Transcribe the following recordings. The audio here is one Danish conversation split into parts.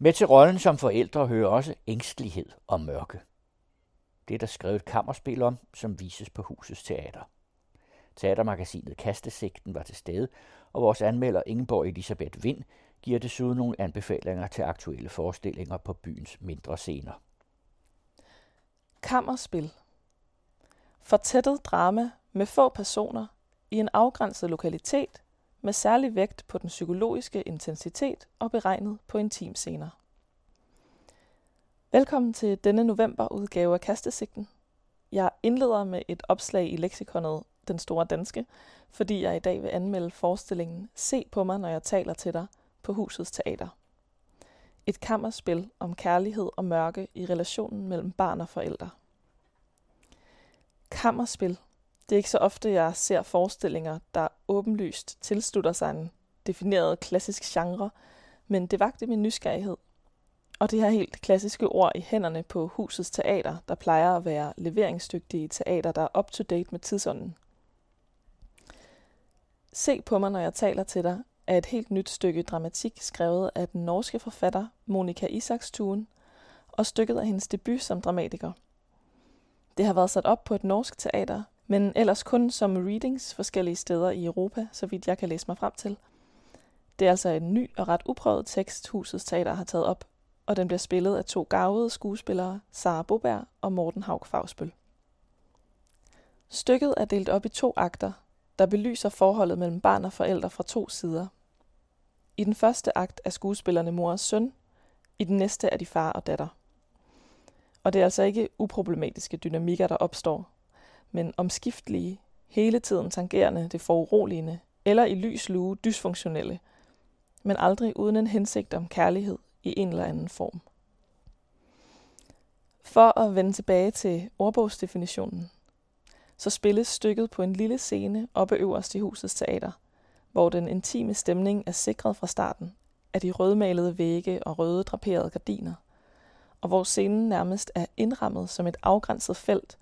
Med til rollen som forældre hører også ængstelighed og mørke. Det er der skrevet et kammerspil om, som vises på Husets Teater. Teatermagasinet Kastesigten var til stede, og vores anmelder Ingeborg Elisabeth Vind giver desuden nogle anbefalinger til aktuelle forestillinger på byens mindre scener. Kammerspil. Fortættet drama med få personer i en afgrænset lokalitet med særlig vægt på den psykologiske intensitet og beregnet på intimscener. Velkommen til denne novemberudgave af Kastesigten. Jeg indleder med et opslag i leksikonet Den Store Danske, fordi jeg i dag vil anmelde forestillingen Se på mig, når jeg taler til dig på Husets Teater. Et kammerspil om kærlighed og mørke i relationen mellem barn og forældre. Kammerspil. Det er ikke så ofte, jeg ser forestillinger, der åbenlyst tilslutter sig en defineret klassisk genre, men det vagte min nysgerrighed. Og det her helt klassiske ord i hænderne på husets teater, der plejer at være leveringsdygtige teater, der er up-to-date med tidsånden. Se på mig, når jeg taler til dig, er et helt nyt stykke dramatik skrevet af den norske forfatter Monika Isakstuen, og stykket af hendes debut som dramatiker. Det har været sat op på et norsk teater, men ellers kun som readings forskellige steder i Europa, så vidt jeg kan læse mig frem til. Det er altså en ny og ret uprøvet tekst, Husets Teater har taget op, og den bliver spillet af to gavede skuespillere, Sara Boberg og Morten Haug Fagsbøl. Stykket er delt op i to akter, der belyser forholdet mellem barn og forældre fra to sider. I den første akt er skuespillerne mor og søn, i den næste er de far og datter. Og det er altså ikke uproblematiske dynamikker, der opstår, men omskiftelige, hele tiden tangerende det foruroligende, eller i lys lue dysfunktionelle, men aldrig uden en hensigt om kærlighed i en eller anden form. For at vende tilbage til ordbogsdefinitionen, så spilles stykket på en lille scene oppe øverst i husets teater, hvor den intime stemning er sikret fra starten af de rødmalede vægge og røde draperede gardiner, og hvor scenen nærmest er indrammet som et afgrænset felt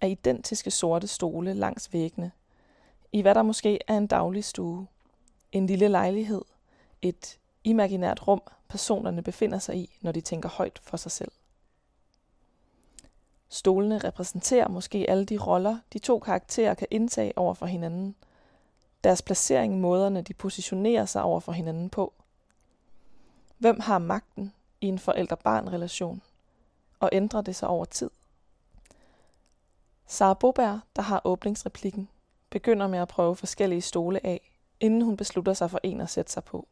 af identiske sorte stole langs væggene, i hvad der måske er en daglig stue, en lille lejlighed, et imaginært rum, personerne befinder sig i, når de tænker højt for sig selv. Stolene repræsenterer måske alle de roller, de to karakterer kan indtage over for hinanden. Deres placering, måderne de positionerer sig over for hinanden på. Hvem har magten i en forældre-barn-relation? Og ændrer det sig over tid? Sara Boberg, der har åbningsreplikken, begynder med at prøve forskellige stole af, inden hun beslutter sig for en at sætte sig på.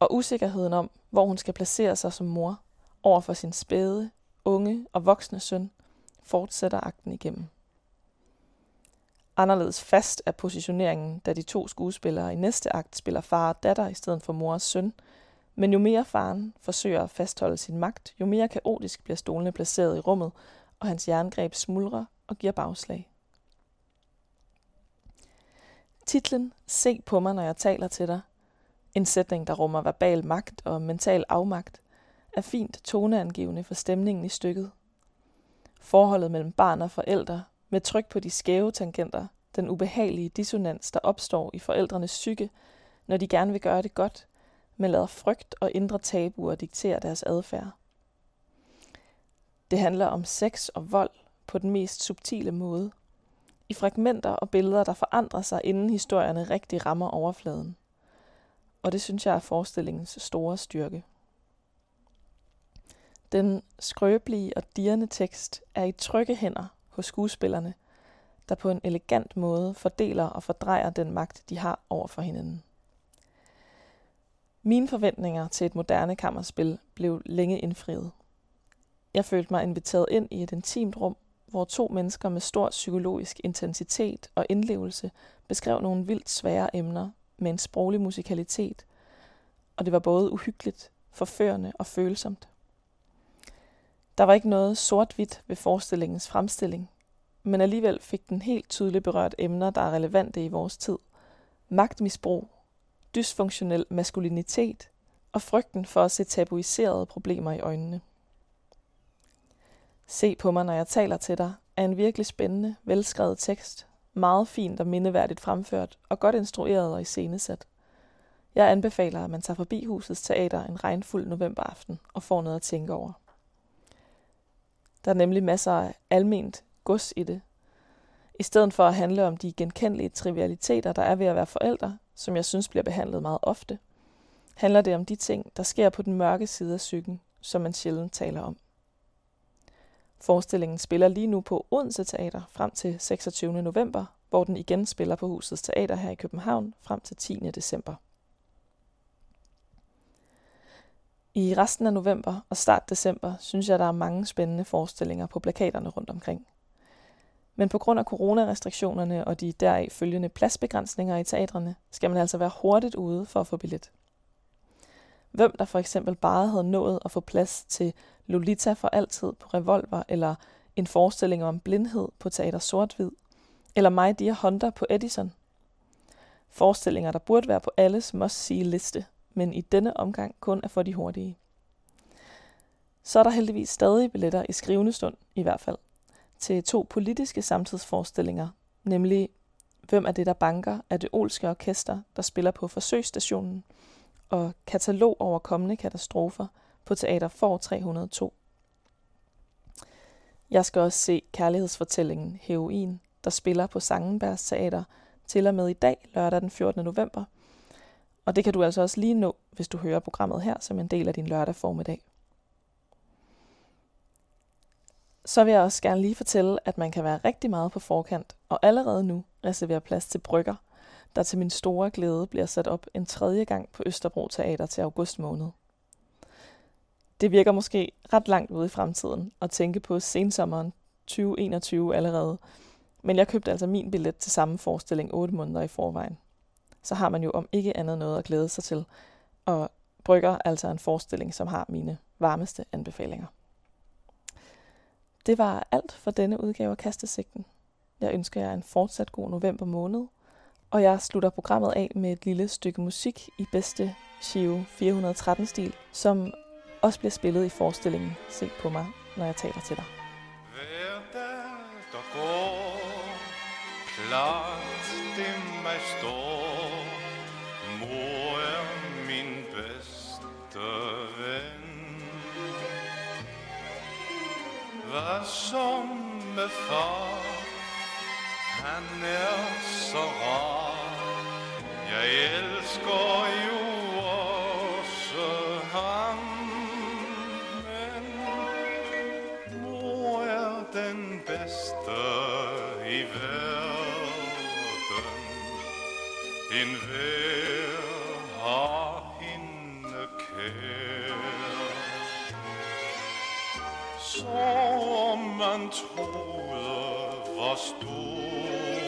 Og usikkerheden om, hvor hun skal placere sig som mor over for sin spæde, unge og voksne søn, fortsætter akten igennem. Anderledes fast er positioneringen, da de to skuespillere i næste akt spiller far og datter i stedet for mor og søn, men jo mere faren forsøger at fastholde sin magt, jo mere kaotisk bliver stolene placeret i rummet, og hans jerngreb smuldrer og giver bagslag. Titlen Se på mig, når jeg taler til dig, en sætning, der rummer verbal magt og mental afmagt, er fint toneangivende for stemningen i stykket. Forholdet mellem barn og forældre, med tryk på de skæve tangenter, den ubehagelige dissonans, der opstår i forældrenes psyke, når de gerne vil gøre det godt, men lader frygt og indre tabuer diktere deres adfærd. Det handler om sex og vold på den mest subtile måde. I fragmenter og billeder, der forandrer sig, inden historierne rigtig rammer overfladen. Og det synes jeg er forestillingens store styrke. Den skrøbelige og dirrende tekst er i trygge hænder hos skuespillerne, der på en elegant måde fordeler og fordrejer den magt, de har over for hinanden. Mine forventninger til et moderne kammerspil blev længe indfriet. Jeg følte mig inviteret ind i et intimt rum, hvor to mennesker med stor psykologisk intensitet og indlevelse beskrev nogle vildt svære emner med en sproglig musikalitet, og det var både uhyggeligt, forførende og følsomt. Der var ikke noget sort-hvidt ved forestillingens fremstilling, men alligevel fik den helt tydeligt berørt emner, der er relevante i vores tid. Magtmisbrug, dysfunktionel maskulinitet og frygten for at se tabuiserede problemer i øjnene. Se på mig, når jeg taler til dig, er en virkelig spændende, velskrevet tekst, meget fint og mindeværdigt fremført og godt instrueret og iscenesat. Jeg anbefaler, at man tager forbi Husets Teater en regnfuld novemberaften og får noget at tænke over. Der er nemlig masser af alment gods i det. I stedet for at handle om de genkendelige trivialiteter, der er ved at være forældre, som jeg synes bliver behandlet meget ofte, handler det om de ting, der sker på den mørke side af psyken, som man sjældent taler om. Forestillingen spiller lige nu på Odense Teater frem til 26. november, hvor den igen spiller på Husets Teater her i København frem til 10. december. I resten af november og start december synes jeg, der er mange spændende forestillinger på plakaterne rundt omkring. Men på grund af coronarestriktionerne og de deraf følgende pladsbegrænsninger i teatrene, skal man altså være hurtigt ude for at få billet. Hvem der for eksempel bare havde nået at få plads til Lolita for altid på Revolver, eller en forestilling om blindhed på Teater Sort-Hvid, eller mig, Dear Hunter på Edison. Forestillinger, der burde være på alles must-see-liste, men i denne omgang kun er for de hurtige. Så er der heldigvis stadig billetter i skrivende stund, i hvert fald, til to politiske samtidsforestillinger, nemlig Hvem er det, der banker Er det olske orkester, der spiller på forsøgsstationen, og katalog over kommende katastrofer på Teater For 302. Jeg skal også se kærlighedsfortællingen Heroin, der spiller på Sangenbergs Teater til og med i dag, lørdag den 14. november. Og det kan du altså også lige nå, hvis du hører programmet her som en del af din lørdag formiddag. Så vil jeg også gerne lige fortælle, at man kan være rigtig meget på forkant, og allerede nu reservere plads til brygger, der til min store glæde bliver sat op en tredje gang på Østerbro Teater til august måned. Det virker måske ret langt ude i fremtiden at tænke på sensommeren 2021 allerede, men jeg købte altså min billet til samme forestilling 8 måneder i forvejen. Så har man jo om ikke andet noget at glæde sig til, og Brygger altså en forestilling, som har mine varmeste anbefalinger. Det var alt for denne udgave af Kastesigten. Jeg ønsker jer en fortsat god november måned, og jeg slutter programmet af med et lille stykke musik i bedste Shio 413-stil, som også bliver spillet i forestillingen Se på mig, når jeg taler til dig. Hver dag, der går, klart det mig står, mor er min bedste ven. Hvad som med far, han er så rar, jeg elsker jo også ham, men mor er den bedste i verden. En hver har hende kær. Så man troede, hvor stor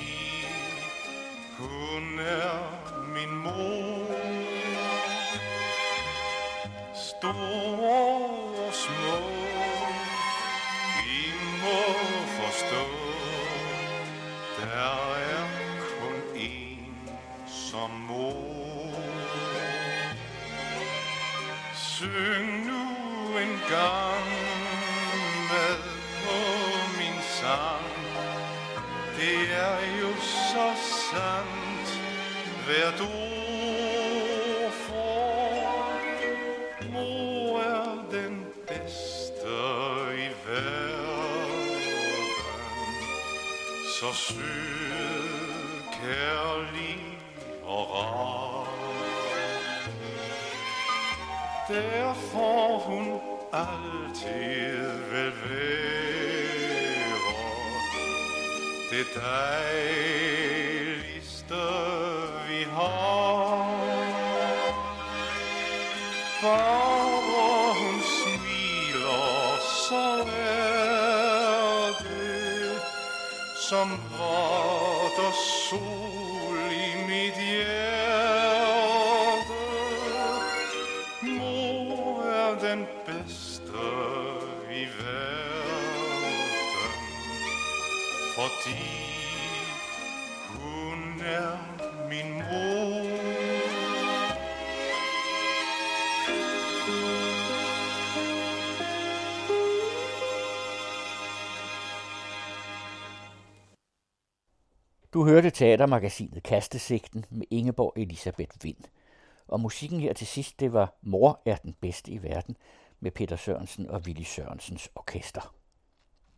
Syng nu en gang med på min sang. Det er jo så sandt hvert ord for Mor er den bedste i verden. Så sød, kærlig og der får hun altid vil være det dejligste vi har. For Du hørte teatermagasinet Kastesigten med Ingeborg Elisabeth Vind. Og musikken her til sidst, det var Mor er den bedste i verden med Peter Sørensen og Willy Sørensens orkester.